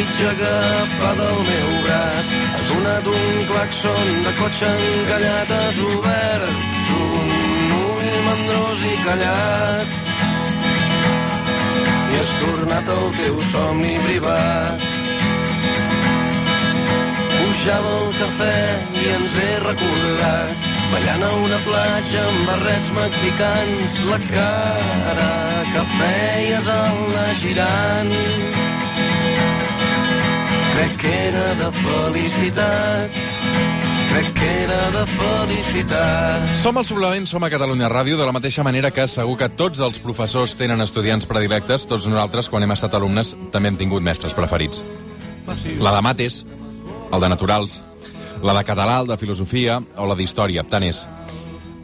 mitja agafada del meu braç. Ha sonat un claxon de cotxe encallat, has obert un ull mandrós i callat. I has tornat al teu somni privat. Pujava el cafè i ens he recordat ballant a una platja amb barrets mexicans la cara que feies al anar girant crec que era de felicitat crec que era de felicitat. Som al Suplement, som a Catalunya Ràdio, de la mateixa manera que segur que tots els professors tenen estudiants predilectes, tots nosaltres, quan hem estat alumnes, també hem tingut mestres preferits. La de mates, el de naturals, la de català, el de filosofia o la d'història, tant és.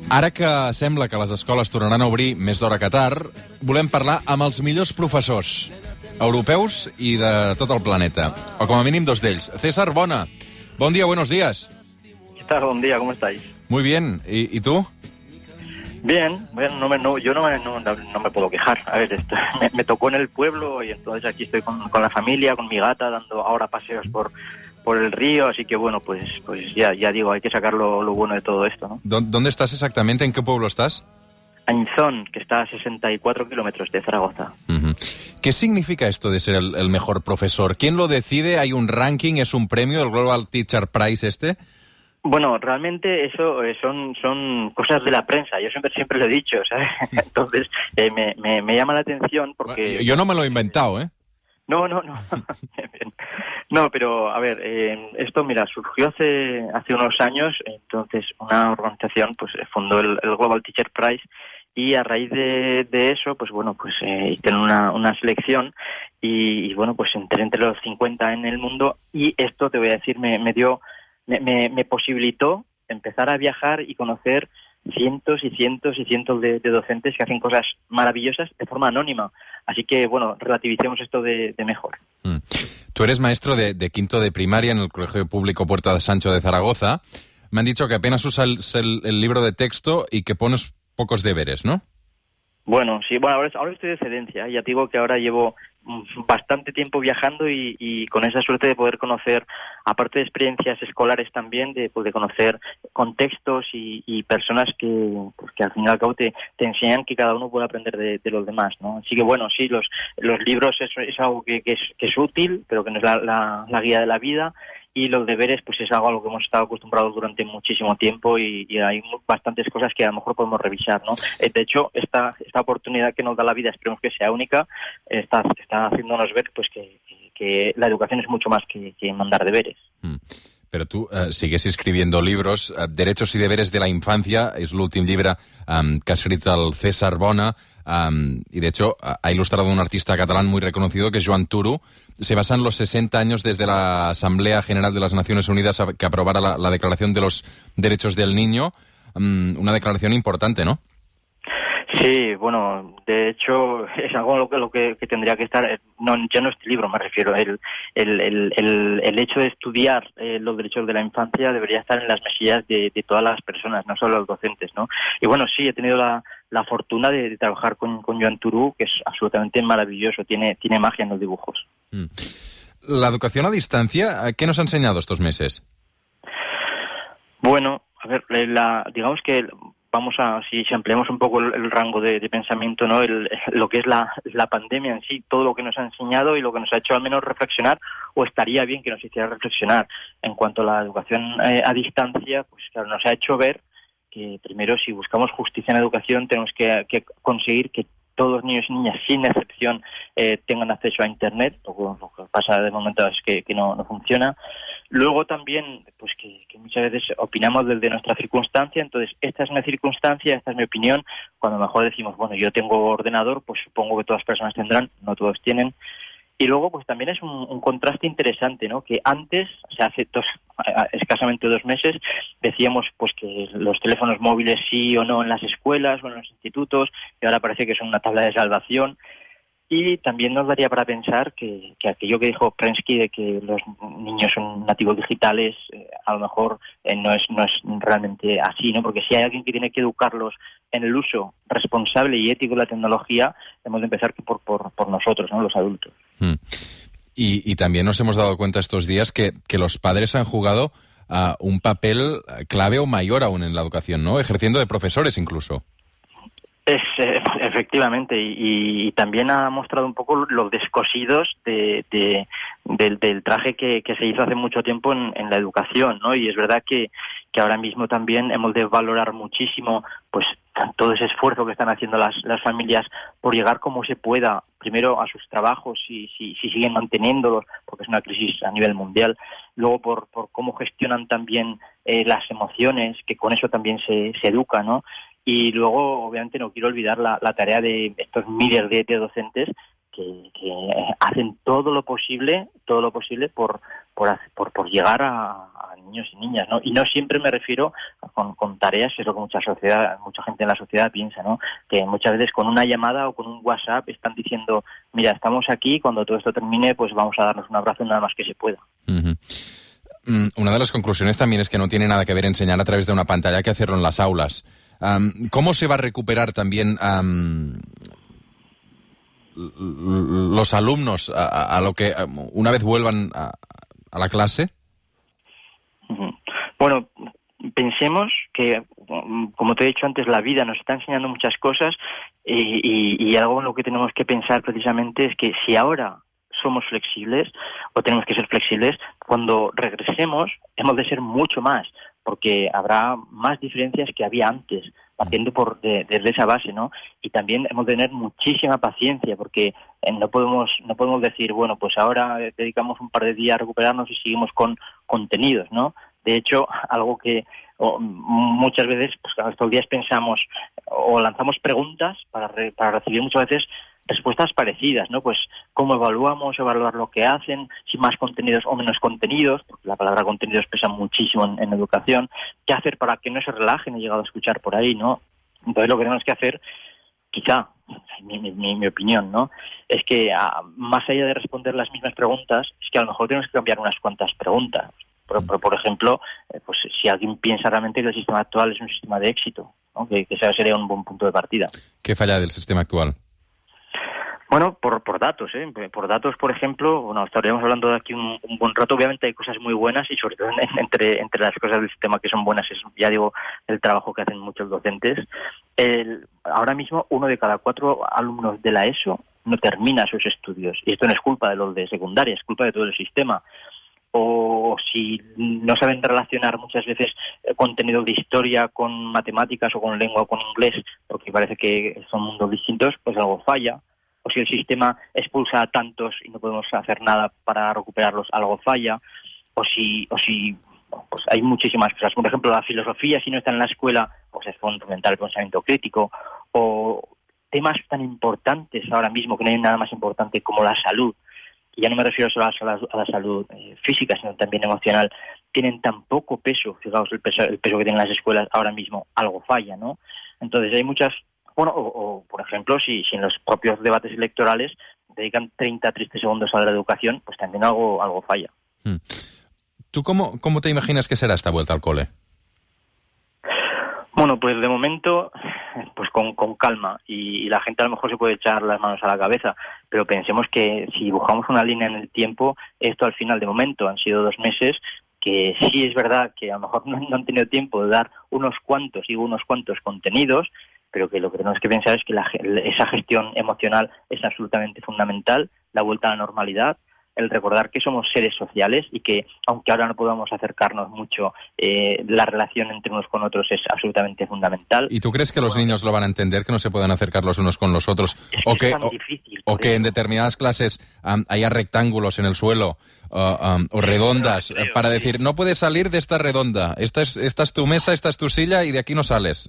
Ara que sembla que les escoles tornaran a obrir més d'hora que tard, volem parlar amb els millors professors europeus i de tot el planeta, o com a mínim dos d'ells. César Bona, bon dia, buenos días. ¿Qué tal? Buen día, ¿cómo estáis? Muy bien, ¿y, y tú? Bien, bueno, no me, no, yo no me, no, no me puedo quejar. A ver, esto, me, me tocó en el pueblo y entonces aquí estoy con, con la familia, con mi gata, dando ahora paseos por, por el río, así que bueno, pues, pues ya, ya digo, hay que sacar lo, lo bueno de todo esto, ¿no? ¿Dó- ¿Dónde estás exactamente? ¿En qué pueblo estás? Añzón, que está a 64 kilómetros de Zaragoza. ¿Qué significa esto de ser el, el mejor profesor? ¿Quién lo decide? ¿Hay un ranking? ¿Es un premio? ¿El Global Teacher Prize este? Bueno, realmente eso eh, son, son cosas de la prensa, yo siempre siempre lo he dicho, ¿sabes? Entonces eh, me, me, me llama la atención porque... Yo- no me lo he inventado, ¿eh? No, no, no. No, pero a ver, eh, esto, mira, surgió hace hace unos años, entonces una organización pues fundó el, el Global Teacher Prize y a raíz de, eso, pues bueno, pues eh, hicieron una, una selección y, bueno, pues entré entre los 50 en el mundo y esto, te voy a decir, me, me dio, me, me, me posibilitó empezar a viajar y conocer cientos y cientos y cientos de, docentes que hacen cosas maravillosas de forma anónima. Así que, bueno, relativicemos esto de, mejor. Mm. Tú eres maestro de, quinto de primaria en el Colegio Público Puerta de Sancho de Zaragoza. Me han dicho que apenas usas el libro de texto y que pones pocos deberes, ¿no? Bueno, sí, bueno, ahora, estoy de excedencia. Ya te que ahora llevo mm, bastante tiempo viajando y, y con esa suerte de poder conocer, aparte de experiencias escolares también, de, pues, de conocer contextos y, y personas que, pues, que al fin y al cabo te, enseñan que cada uno puede aprender de, los demás, ¿no? Así que bueno, sí, los, los libros es, es algo que, que es, que es útil, pero que no es la, la guía de la vida y los deberes pues es algo a lo que hemos estado acostumbrados durante muchísimo tiempo y, hay bastantes cosas que a lo mejor podemos revisar no Eh, de hecho esta esta oportunidad que nos da la vida esperemos que sea única está está haciéndonos ver pues que, que la educación es mucho más que, mandar deberes Mm. Però tu eh, sigues escribiendo libros. Eh, Derechos y deberes de la infancia és l'últim llibre um, que ha escrit el César Bona y de hecho ha ilustrado un artista catalán muy reconocido que es Joan Turu. Se basa en los 60 años desde la Asamblea General de las Naciones Unidas que aprobara la, la Declaración de los Derechos del Niño. Una declaración importante, ¿no? Sí, bueno, de hecho es algo lo que, lo que, que tendría que estar, eh, no, ya no este libro me refiero, el, el, el, el, hecho de estudiar eh, los derechos de la infancia debería estar en las mesillas de, de todas las personas, no solo los docentes, ¿no? Y bueno, sí, he tenido la, la fortuna de, de trabajar con, con Joan Turú, que es absolutamente maravilloso, tiene, tiene magia en los dibujos. Mm. La educación a distancia, ¿eh, ¿qué nos ha enseñado estos meses? Bueno, a ver, la, digamos que vamos a, si, si ampliamos un poco el, el rango de, de pensamiento, ¿no? El- lo que es la, la pandemia en sí, todo lo que nos ha enseñado y lo que nos ha hecho al menos reflexionar, o estaría bien que nos hiciera reflexionar en cuanto a la educación eh, a distancia, pues claro, nos ha hecho ver que primero si buscamos justicia en educación tenemos que, conseguir que todos niños y niñas, sin excepción, eh, tengan acceso a Internet. Lo, lo que pasa de momento es que, no, funciona. Luego también, pues que, muchas veces opinamos desde nuestra circunstancia, entonces esta es mi circunstancia, esta es mi opinión. Cuando mejor decimos, bueno, yo tengo ordenador, pues supongo que todas las personas tendrán, no todos tienen. Y luego, pues también es un, contraste interesante, ¿no? Que antes, o sea, hace dos, escasamente dos meses, decíamos pues que los teléfonos móviles sí o no en las escuelas o en los institutos, y ahora parece que son una tabla de salvación. Y también nos daría para pensar que, que aquello que dijo Prensky de que los niños son nativos digitales, eh, a lo mejor eh, no, es, no es realmente así, ¿no? Porque si hay alguien que tiene que educarlos en el uso responsable y ético de la tecnología, hemos de empezar por, por, nosotros, ¿no? Los adultos. Mm. Y, también nos hemos dado cuenta estos días que, los padres han jugado un papel clave o mayor aún en la educación, ¿no? Ejerciendo de profesores incluso. Es, eh, efectivamente, y, también ha mostrado un poco los descosidos de, del, traje que, se hizo hace mucho tiempo en, la educación, ¿no? Y es verdad que, que, ahora mismo también hemos de valorar muchísimo, pues, todo ese esfuerzo que están haciendo las, las familias por llegar como se pueda, primero a sus trabajos, si, si, si siguen manteniéndolos, porque es una crisis a nivel mundial, luego por, por cómo gestionan también eh, las emociones, que con eso también se, se educa, ¿no? Y luego, obviamente, no quiero olvidar la, tarea de estos miles de, docentes que, hacen todo lo posible, todo lo posible por, por, llegar a, niños y niñas, ¿no? Y no siempre me refiero con, tareas, que es lo que mucha sociedad, mucha gente en la sociedad piensa, ¿no? Que muchas veces con una llamada o con un WhatsApp están diciendo, mira, estamos aquí, cuando todo esto termine, pues vamos a darnos un abrazo nada más que se pueda. Mm, una de las conclusiones también es que no tiene nada que ver enseñar a través de una pantalla que hacerlo en las aulas. ¿Cómo se va a recuperar también los alumnos a, lo que una vez vuelvan a, la clase? Bueno, pensemos que, como te he dicho antes, la vida nos está enseñando muchas cosas y, y, algo en lo que tenemos que pensar precisamente es que si ahora somos flexibles o tenemos que ser flexibles, cuando regresemos hemos de ser mucho más, porque habrá más diferencias que había antes, partiendo por desde esa base, ¿no? Y también hemos de tener muchísima paciencia, porque eh, no podemos no podemos decir, bueno, pues ahora dedicamos un par de días a recuperarnos y seguimos con contenidos, ¿no? De hecho, algo que muchas veces, pues estos días pensamos o lanzamos preguntas para, para recibir muchas veces respuestas parecidas, ¿no? Pues cómo evaluamos, evaluar lo que hacen, si más contenidos o menos contenidos, porque la palabra contenidos pesa muchísimo en, educación, qué hacer para que no se relajen, he llegado a escuchar por ahí, ¿no? Entonces lo que tenemos que hacer, quizá, mi, mi, opinión, ¿no? Es que más allá de responder las mismas preguntas, es que a lo mejor tenemos que cambiar unas cuantas preguntas. Por, por, ejemplo, eh, pues si alguien piensa realmente que el sistema actual es un sistema de éxito, que, que sería un buen punto de partida. ¿Qué falla del sistema actual? Bueno, por, por datos, ¿eh? Por datos, por ejemplo, bueno, estaríamos hablando de aquí un, buen rato. Obviamente hay cosas muy buenas y sobre todo entre, entre las cosas del sistema que son buenas es, ya digo, el trabajo que hacen muchos docentes. El, ahora mismo uno de cada cuatro alumnos de la ESO no termina sus estudios. Y esto no es culpa de los de secundaria, es culpa de todo el sistema. O si no saben relacionar muchas veces el contenido de historia con matemáticas o con lengua o con inglés, porque parece que son mundos distintos, pues algo falla o si el sistema expulsa a tantos y no podemos hacer nada para recuperarlos, algo falla, o si, o si pues hay muchísimas cosas. Por ejemplo, la filosofía, si no está en la escuela, pues es fundamental el pensamiento crítico, o temas tan importantes ahora mismo, que no hay nada más importante como la salud, y ya no me refiero solo a la, salud eh, física, sino también emocional, tienen tan poco peso, fijaos el peso, el peso que tienen las escuelas ahora mismo, algo falla, ¿no? Entonces hay muchas bueno, o, por ejemplo, si, si, en los propios debates electorales dedican 30 tristes segundos a la educación, pues también algo, algo falla. Hmm. ¿Tú cómo, cómo te imaginas que será esta vuelta al cole? Bueno, pues de momento, pues con, con calma y, la gente a lo mejor se puede echar las manos a la cabeza, pero pensemos que si dibujamos una línea en el tiempo, esto al final de momento han sido dos meses que sí es verdad que a lo mejor no, no han tenido tiempo de dar unos cuantos y unos cuantos contenidos, pero que lo que tenemos que pensar es que esa gestión emocional es absolutamente fundamental, la vuelta a la normalidad, el recordar que somos seres sociales y que, aunque ahora no podamos acercarnos mucho, eh, la relación entre unos con otros es absolutamente fundamental. ¿Y tú crees que los niños lo van a entender, que no se pueden acercar los unos con los otros? o que, o, que en determinadas clases haya rectángulos en el suelo o redondas para decir, no puedes salir de esta redonda, esta es, esta es tu mesa, esta es tu silla y de aquí no sales.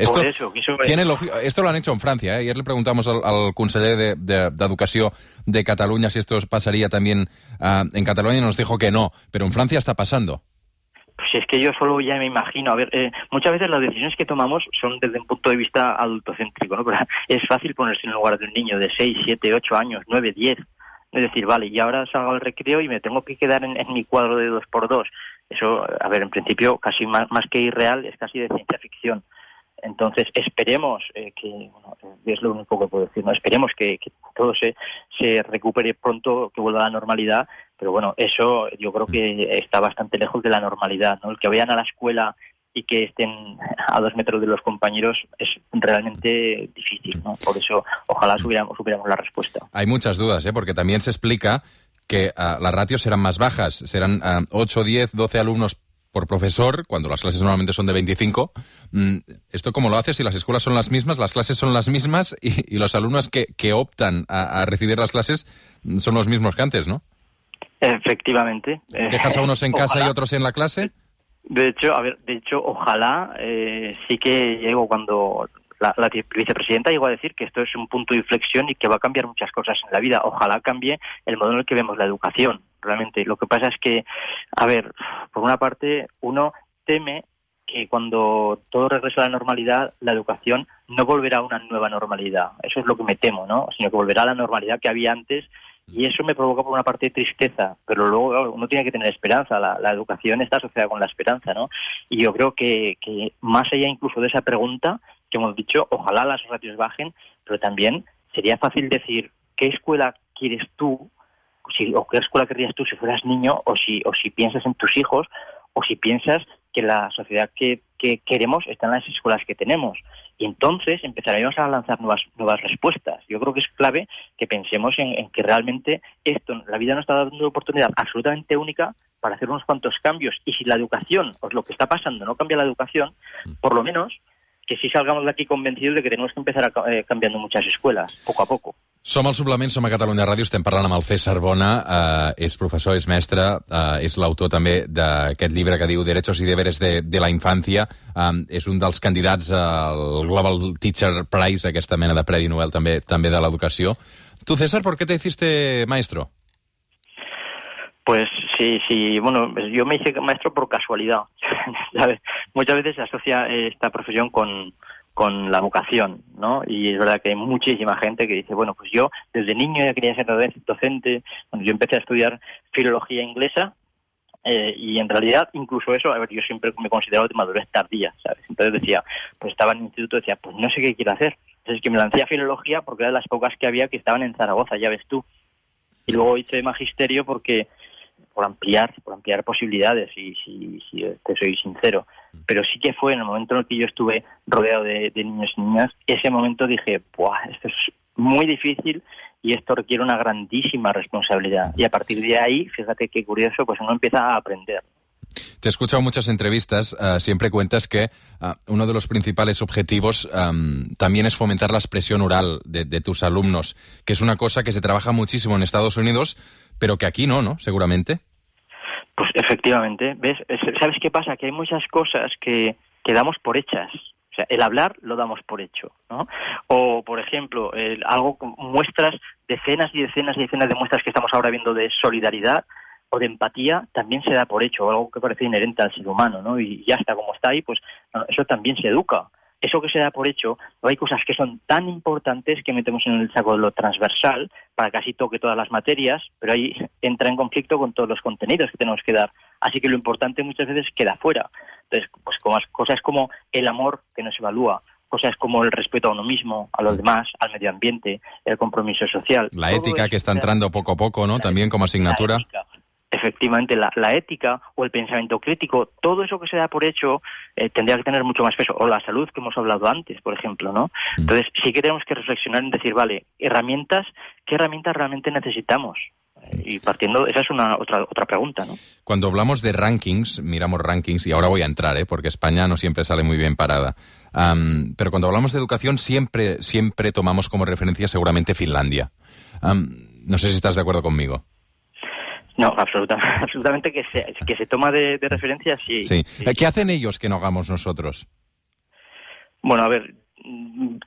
Esto, tiene esto lo han hecho en Francia. ¿eh? Ayer le preguntamos al, al conseller de, de, de Educación de Cataluña si esto pasaría también uh, en Cataluña y nos dijo que no, pero en Francia está pasando. Pues es que yo solo ya me imagino, a ver, eh, muchas veces las decisiones que tomamos son desde un punto de vista adultocéntrico, ¿no? Pero es fácil ponerse en el lugar de un niño de 6, 7, 8 años, 9, 10. Es decir, vale, y ahora salgo al recreo y me tengo que quedar en, en mi cuadro de 2 por 2 Eso, a ver, en principio, casi más, más que irreal, es casi de ciencia ficción. Entonces, esperemos eh, que, bueno, es lo único que puedo decir, ¿no? Esperemos que, todo se, se recupere pronto, que vuelva a la normalidad, pero bueno, eso yo creo que está bastante lejos de la normalidad, ¿no? El que vayan a la escuela y que estén a dos metros de los compañeros es realmente difícil, ¿no? Por eso, ojalá supiéramos, supiéramos la respuesta. Hay muchas dudas, ¿eh? Porque también se explica que uh, las ratios serán más bajas, serán uh, 8, 10, 12 alumnos por profesor, cuando las clases normalmente son de 25. Mm, ¿Esto cómo lo hace? Si las escuelas son las mismas, las clases son las mismas y, y los alumnos que, que optan a, a, recibir las clases son los mismos que antes, ¿no? Efectivamente. ¿Dejas a unos en casa ojalá. y otros en la clase? De hecho, a ver, de hecho, ojalá eh, sí que llego cuando la, la, vicepresidenta llegó a decir que esto es un punto de inflexión y que va a cambiar muchas cosas en la vida. Ojalá cambie el modo en el que vemos la educación, realmente. Lo que pasa es que, a ver, por una parte, uno teme que cuando todo regrese a la normalidad, la educación no volverá a una nueva normalidad. Eso es lo que me temo, ¿no? Sino que volverá a la normalidad que había antes y eso me provoca por una parte tristeza, pero luego uno tiene que tener esperanza, la, la, educación está asociada con la esperanza, ¿no? Y yo creo que, que más allá incluso de esa pregunta que hemos dicho, ojalá las ratios bajen, pero también sería fácil decir qué escuela quieres tú, si, o qué escuela querrías tú si fueras niño, o si, o si piensas en tus hijos, o si piensas que la sociedad que, que queremos está en las escuelas que tenemos. Y entonces empezaremos a lanzar nuevas, nuevas respuestas. Yo creo que es clave que pensemos en, en que realmente esto, la vida nos está dando una oportunidad absolutamente única para hacer unos cuantos cambios. Y si la educación, o lo que está pasando, no cambia la educación, por lo menos que sí salgamos de aquí convencidos de que tenemos que empezar a, eh, cambiando muchas escuelas, poco a poco. Som al Suplement, som a Catalunya Ràdio, estem parlant amb el César Bona, eh, és professor, és mestre, eh, és l'autor també d'aquest llibre que diu Derechos y deberes de, de la infància, eh, és un dels candidats al Global Teacher Prize, aquesta mena de Premi Nobel també també de l'educació. Tu, César, ¿por qué te hiciste maestro? Pues sí, sí, bueno, yo me hice maestro por casualidad. ¿sabes? Muchas veces se asocia esta profesión con, con la vocación, ¿no? Y es verdad que hay muchísima gente que dice, bueno, pues yo desde niño ya quería ser docente, bueno, yo empecé a estudiar filología inglesa eh, y en realidad incluso eso, a ver, yo siempre me he considerado de madurez tardía, ¿sabes? Entonces decía, pues estaba en el instituto, decía, pues no sé qué quiero hacer. Entonces que me lancé a filología porque era de las pocas que había que estaban en Zaragoza, ya ves tú. Y luego hice magisterio porque por ampliar, por ampliar posibilidades, y si, si te soy sincero. Pero sí que fue en el momento en el que yo estuve rodeado de, de niños y niñas, ese momento dije, Buah, esto es muy difícil y esto requiere una grandísima responsabilidad. Y a partir de ahí, fíjate qué curioso, pues uno empieza a aprender. Te he escuchado muchas entrevistas, uh, siempre cuentas que uh, uno de los principales objetivos um, también es fomentar la expresión oral de, de, tus alumnos, que es una cosa que se trabaja muchísimo en Estados Unidos, pero que aquí no, ¿no? Seguramente. Pues efectivamente, ¿ves? ¿Sabes qué pasa? Que hay muchas cosas que, que damos por hechas. O sea, el hablar lo damos por hecho, ¿no? O, por ejemplo, el, algo muestras, decenas y decenas y decenas de muestras que estamos ahora viendo de solidaridad, o de empatía también se da por hecho, algo que parece inherente al ser humano, ¿no? Y ya está como está ahí, pues eso también se educa. Eso que se da por hecho, hay cosas que son tan importantes que metemos en el saco de lo transversal para que así toque todas las materias, pero ahí entra en conflicto con todos los contenidos que tenemos que dar. Así que lo importante muchas veces queda fuera. Entonces, pues como cosas como el amor que no se evalúa, cosas como el respeto a uno mismo, a los demás, al medio ambiente, el compromiso social. La ética que está entrando poco a poco, ¿no? También como asignatura efectivamente la, la, ética o el pensamiento crítico, todo eso que se da por hecho eh, tendría que tener mucho más peso. O la salud que hemos hablado antes, por ejemplo, ¿no? Mm. Entonces sí que tenemos que reflexionar en decir, vale, herramientas, ¿qué herramientas realmente necesitamos? Y partiendo, esa es una otra otra pregunta, ¿no? Cuando hablamos de rankings, miramos rankings, y ahora voy a entrar, ¿eh? porque España no siempre sale muy bien parada. Um, pero cuando hablamos de educación, siempre, siempre tomamos como referencia seguramente Finlandia. Um, no sé si estás de acuerdo conmigo. No, absolutamente, absolutamente que se, que se toma de, de referencia, sí, sí. sí. ¿Qué hacen ellos que no hagamos nosotros? Bueno, a ver,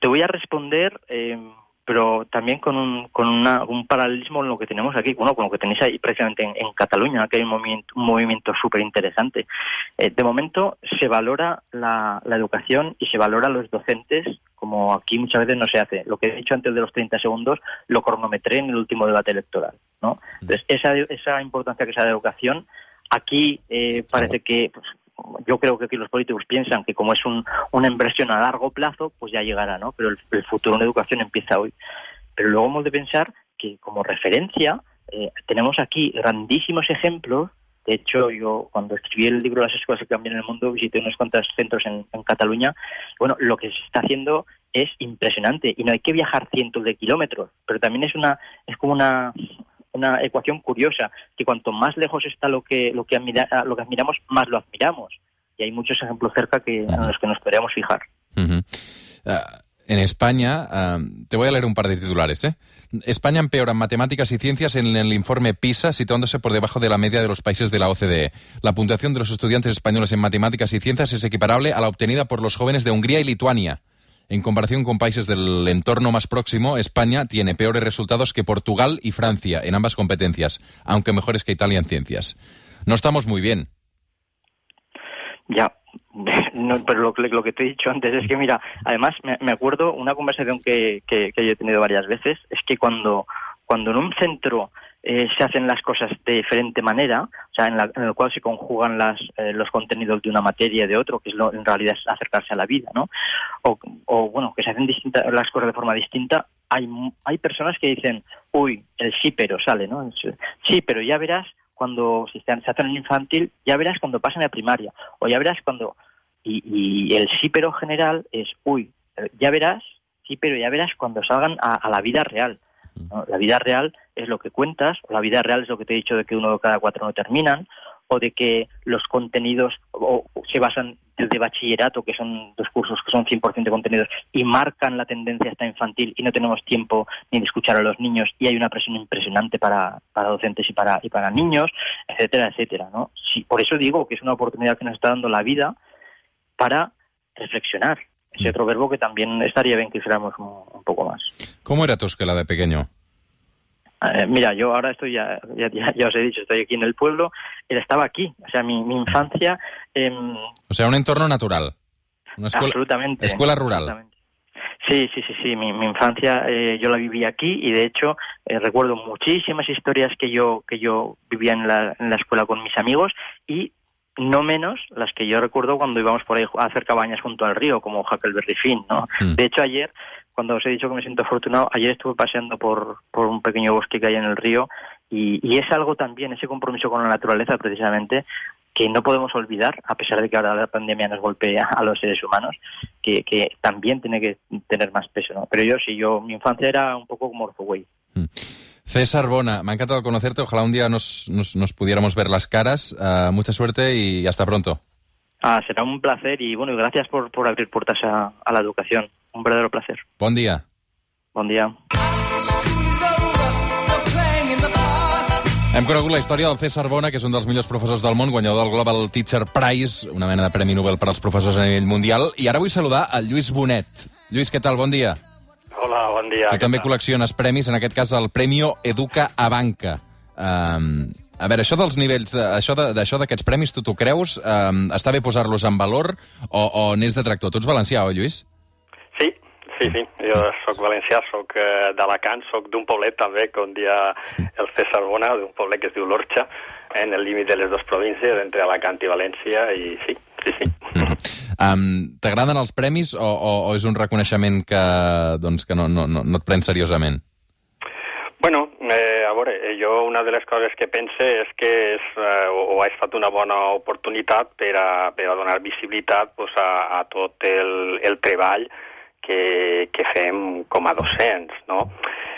te voy a responder, eh, pero también con, un, con una, un paralelismo en lo que tenemos aquí, bueno, con lo que tenéis ahí precisamente en, en Cataluña, que hay un movimiento, un movimiento súper interesante. Eh, de momento se valora la, la educación y se valora a los docentes como aquí muchas veces no se hace. Lo que he dicho antes de los 30 segundos lo cronometré en el último debate electoral. ¿No? Entonces, esa, esa importancia que se da de educación, aquí eh, parece que pues, yo creo que aquí los políticos piensan que como es un, una inversión a largo plazo, pues ya llegará, ¿no? Pero el, futuro en educación empieza hoy. Pero luego hemos de pensar que como referencia eh, tenemos aquí grandísimos ejemplos. De hecho, yo cuando escribí el libro Las escuelas que cambian el mundo visité unos cuantos centros en, en Cataluña. Bueno, lo que se está haciendo es impresionante y no hay que viajar cientos de kilómetros, pero también es una es como una una ecuación curiosa, que cuanto más lejos está lo que, lo que, lo que admiramos, más lo admiramos. Y hay muchos ejemplos cerca que, en los que nos podríamos fijar. Ah, en España, ah, te voy a leer un par de titulares. ¿eh? España empeora en matemáticas y ciencias en el informe PISA, situándose por debajo de la media de los países de la OCDE. La puntuación de los estudiantes españoles en matemáticas y ciencias es equiparable a la obtenida por los jóvenes de Hungría y Lituania. En comparación con países del entorno más próximo, España tiene peores resultados que Portugal y Francia en ambas competencias, aunque mejores que Italia en ciencias. No estamos muy bien. Ya, pero lo, que te he dicho antes es que, mira, además me, acuerdo una conversación que, que, que, yo he tenido varias veces, es que cuando, cuando en un centro eh, se hacen las cosas de diferente manera, o sea, en, la, el cual se conjugan las, eh, los contenidos de una materia y de otro, que es lo, en realidad es acercarse a la vida, ¿no? O, bueno, que se hacen distintas, las cosas de forma distinta. Hay, hay personas que dicen, uy, el sí pero sale, ¿no? Sí, pero ya verás cuando se, se hacen en infantil, ya verás cuando pasen a primaria, o ya verás cuando... Y, el sí pero general es, uy, ya verás, sí, pero ya verás cuando salgan a la vida real. La vida real es lo que cuentas, la vida real es lo que te he dicho de que uno de cada cuatro no terminan, o de que los contenidos o, se basan desde bachillerato, que son dos cursos que son 100% de contenidos, y marcan la tendencia hasta infantil y no tenemos tiempo ni de escuchar a los niños y hay una presión impresionante para, para docentes y para, y para niños, etcétera, etcétera. ¿no? Sí, por eso digo que es una oportunidad que nos está dando la vida para reflexionar, ese otro verbo que también estaría bien que hiciéramos un, poco más. ¿Cómo era tu escuela de pequeño? Eh, mira, yo ahora estoy, ya, ya, os he dicho, estoy aquí en el pueblo, él estaba aquí, o sea, mi, infancia... o sea, un entorno natural. Una escuela, absolutamente. Escuela rural. Sí, sí, sí, sí. Mi, infancia eh, yo la viví aquí y de hecho eh, recuerdo muchísimas historias que yo que yo vivía en la, en la escuela con mis amigos y no menos las que yo recuerdo cuando íbamos por ahí a hacer cabañas junto al río, como Huckleberry Finn, ¿no? Mm. De hecho, ayer, cuando os he dicho que me siento afortunado, ayer estuve paseando por, por un pequeño bosque que hay en el río y, y es algo también, ese compromiso con la naturaleza, precisamente, que no podemos olvidar, a pesar de que ahora la pandemia nos golpea a los seres humanos, que, que también tiene que tener más peso, ¿no? Pero yo sí, yo, mi infancia era un poco como Orthoway. Mm. César Bona, me ha encantado conocerte. Ojalá un día nos, nos, pudiéramos ver las caras. Uh, mucha suerte y hasta pronto. Ah, será un placer y bueno, gracias por, por abrir puertas a, a la educación. Un verdadero placer. Bon dia. Bon dia. Hem conegut la història del César Bona, que és un dels millors professors del món, guanyador del Global Teacher Prize, una mena de Premi Nobel per als professors a nivell mundial. I ara vull saludar el Lluís Bonet. Lluís, què tal? Bon dia. Hola, bon dia. Tu també col·lecciones premis, en aquest cas el Premio Educa a Banca. Um, a veure, això dels nivells, això d'això d'aquests premis, tu t'ho creus? Um, està bé posar-los en valor o, o n'és detractor? Tu ets valencià, oi, Lluís? Sí, sí, sí. Jo sóc valencià, sóc uh, d'Alacant, sóc d'un poblet també, com dia el César Bona, d'un poblet que es diu l'Orxa, en el límit de les dues províncies, entre Alacant i València, i sí, sí, sí. Mm -hmm. Um, T'agraden els premis o, o, o és un reconeixement que, doncs, que no, no, no, et pren seriosament? Bueno, eh, a veure, eh, jo una de les coses que pense és que és, eh, o ha estat una bona oportunitat per a, per a donar visibilitat pues, a, a tot el, el treball que, que fem com a docents, no?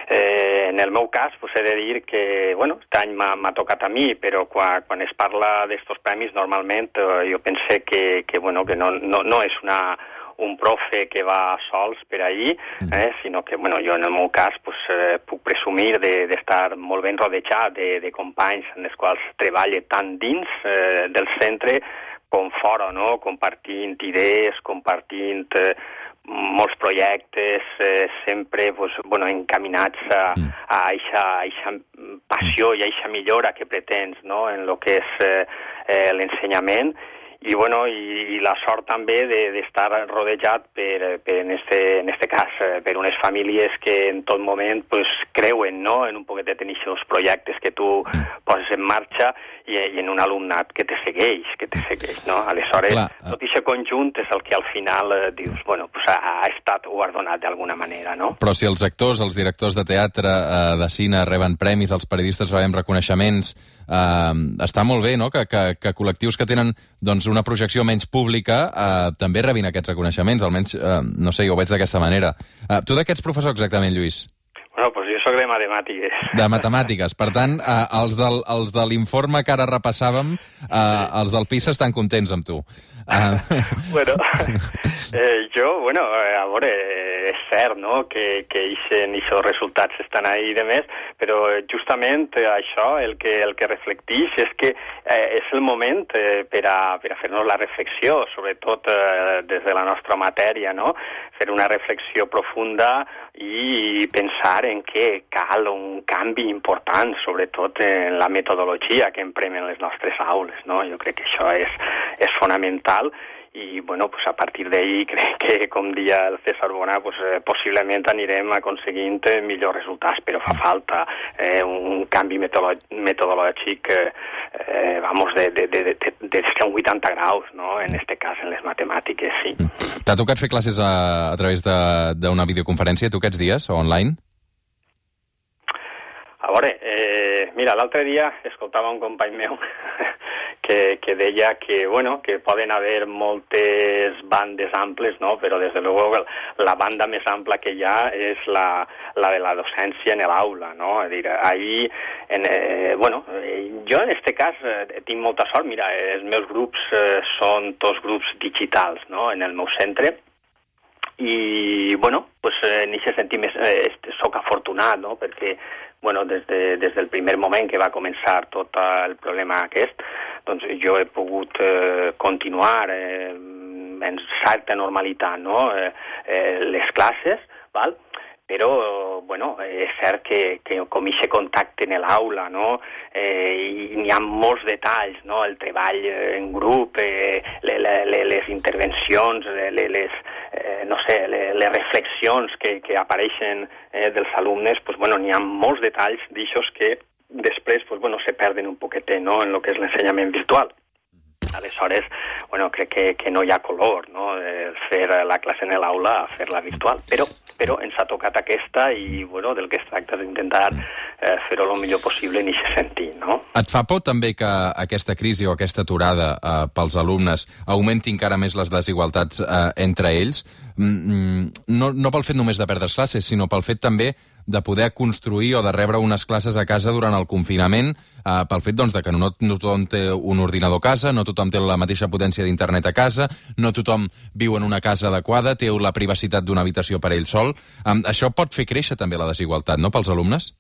Eh, en el meu cas, pues, he de dir que, bueno, aquest any m'ha tocat a mi, però quan, quan es parla d'estos premis, normalment eh, jo pense que, que, bueno, que no, no, no és una, un profe que va sols per ahir, mm. eh, sinó que bueno, jo en el meu cas pues, eh, puc presumir d'estar de, molt ben rodejat de, de companys en els quals treballe tant dins eh, del centre com fora, no? compartint idees, compartint eh, molts projectes eh, sempre pues, bueno, encaminats a, mm. a aquesta passió i a aquesta millora que pretens no? en el que és eh, eh, l'ensenyament i, bueno, i, i la sort també d'estar de, rodejat per, per en, este, en este cas, eh, per unes famílies que en tot moment pues, creuen no? en un poquet en aquests projectes que tu poses en marxa i, i en un alumnat que te segueix, que te segueix, no? Aleshores, Clar. Eh. tot aquest conjunt és el que al final eh, dius, bueno, pues ha, ha estat guardonat d'alguna manera, no? Però si els actors, els directors de teatre, eh, de cine reben premis, els periodistes rebem reconeixements, eh, està molt bé no? que, que, que col·lectius que tenen doncs, una projecció menys pública eh, també rebin aquests reconeixements, almenys, eh, no sé, jo ho veig d'aquesta manera. Eh, tu d'aquests professors exactament, Lluís? Sóc de matemàtiques. De matemàtiques. Per tant, eh, els, del, els de l'informe que ara repassàvem, eh, els del PISA estan contents amb tu. Uh... bueno, eh, jo, bueno, a veure, és cert, no?, que, que ixen, ixos resultats estan ahí de més, però justament això el que, el que reflectix és que eh, és el moment eh, per a, per a fer-nos la reflexió, sobretot eh, des de la nostra matèria, no?, fer una reflexió profunda i pensar en què cal un canvi important, sobretot en la metodologia que emprem en les nostres aules. No? Jo crec que això és, és fonamental i bueno, pues a partir d'ahir crec que, com dia el César Bona, pues, eh, possiblement anirem aconseguint eh, millors resultats, però fa falta eh, un canvi metodològic eh, eh, vamos, de, de, de, de, de 180 graus, no? en este cas, en les matemàtiques, sí. T'ha tocat fer classes a, a través d'una videoconferència, tu aquests dies, o online? A veure, eh, mira, l'altre dia escoltava un company meu que, que deia que, bueno, que poden haver moltes bandes amples, no? però des de luego la banda més ampla que hi ha és la, la de la docència en l'aula. No? És dir, ahir, en, eh, bueno, jo en aquest cas eh, tinc molta sort, mira, els meus grups eh, són tots grups digitals no? en el meu centre, i bueno, pues, en aquest sentit eh, soc afortunat, no? perquè bueno, des, de, des del primer moment que va començar tot el problema aquest, doncs jo he pogut eh, continuar eh, en certa normalitat no? eh, eh, les classes, val? Però bueno, és cert que, que com aquest contacte en l'aula, no? eh, hi ha molts detalls, no? el treball en grup, eh, le, le, les intervencions, les, les, eh, no sé, les, les reflexions que, que apareixen eh, dels alumnes, pues, bueno, n'hi ha molts detalls d'aixòs que després pues, bueno, se perden un poquetet no? en el que és l'ensenyament virtual. Aleshores, bueno, crec que, que no hi ha color, no?, fer la classe en l'aula a fer-la virtual, però, però ens ha tocat aquesta i, bueno, del que es tracta d'intentar eh, fer-ho el millor possible en aquest sentit, no? Et fa por també que aquesta crisi o aquesta aturada eh, pels alumnes augmenti encara més les desigualtats eh, entre ells? Mm, mm, no, no pel fet només de perdre classes, sinó pel fet també de poder construir o de rebre unes classes a casa durant el confinament, eh, pel fet doncs, de que no, no tothom té un ordinador a casa, no tothom té la mateixa potència d'internet a casa, no tothom viu en una casa adequada, té la privacitat d'una habitació per ell sol. Eh, això pot fer créixer també la desigualtat, no?, pels alumnes?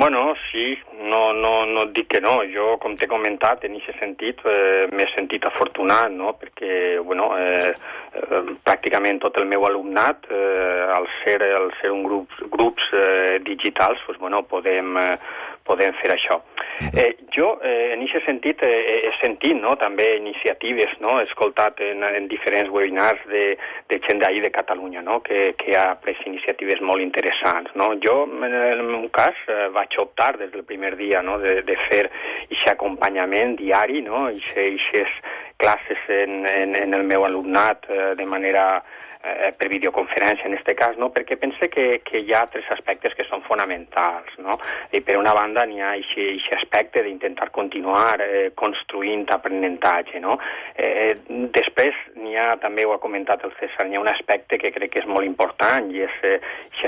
Bueno, sí, no, no, no et dic que no. Jo, com t'he comentat, en aquest sentit eh, m'he sentit afortunat, no? perquè bueno, eh, eh, pràcticament tot el meu alumnat, eh, al, ser, al ser un grup, grups eh, digitals, pues, bueno, podem, eh, podem fer això. Eh, jo, eh, en aquest sentit, eh, he sentit no, també iniciatives, no, he escoltat en, en diferents webinars de, de gent d'ahir de Catalunya, no, que, que ha pres iniciatives molt interessants. No. Jo, en el meu cas, eh, vaig optar des del primer dia no, de, de fer aquest acompanyament diari, no, aquestes classes en, en, en el meu alumnat eh, de manera eh, per videoconferència en aquest cas, no? perquè pense que, que hi ha tres aspectes que són fonamentals. No? I per una banda n'hi ha aquest aspecte d'intentar continuar eh, construint aprenentatge. No? Eh, després n'hi ha, també ho ha comentat el César, n'hi ha un aspecte que crec que és molt important i és eh,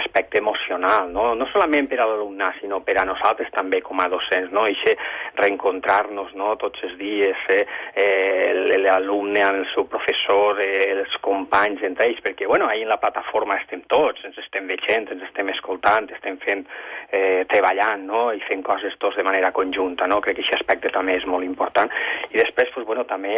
aspecte emocional, no? no solament per a l'alumnat, sinó per a nosaltres també com a docents, no? I reencontrar-nos no? tots els dies, eh, eh, l'alumne amb el seu professor, eh, els companys entre ells, perquè bueno, ahir en la plataforma estem tots, ens estem veient, ens estem escoltant, estem fent, eh, treballant no? i fent coses tots de manera conjunta. No? Crec que aquest aspecte també és molt important. I després, pues, bueno, també,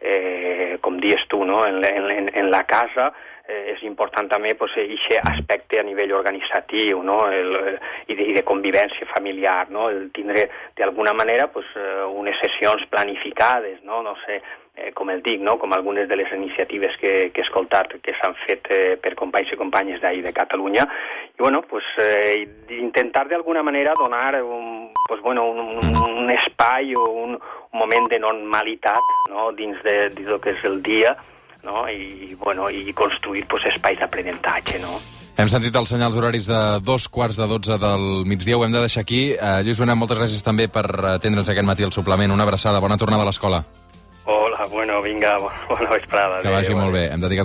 eh, com dius tu, no? en, en, en la casa, eh, és important també pues, aquest aspecte a nivell organitzatiu no? el, el, i, de, i de convivència familiar, no? el tindre d'alguna manera pues, eh, unes sessions planificades, no, no sé, eh, com el dic, no? com algunes de les iniciatives que, que he escoltat que s'han fet eh, per companys i companyes d'ahir de Catalunya, i bueno, pues, eh, intentar d'alguna manera donar un, pues, bueno, un, un espai o un, un moment de normalitat no? dins, de, dins del que és el dia, no? I, bueno, i construir pues, espais d'aprenentatge, no? Hem sentit els senyals horaris de dos quarts de dotze del migdia, ho hem de deixar aquí. Uh, Lluís Bonet, moltes gràcies també per atendre'ns aquest matí al suplement. Una abraçada, bona tornada a l'escola. Hola, bueno, vinga, bona vesprada. Que vagi molt bé. Hem dedicat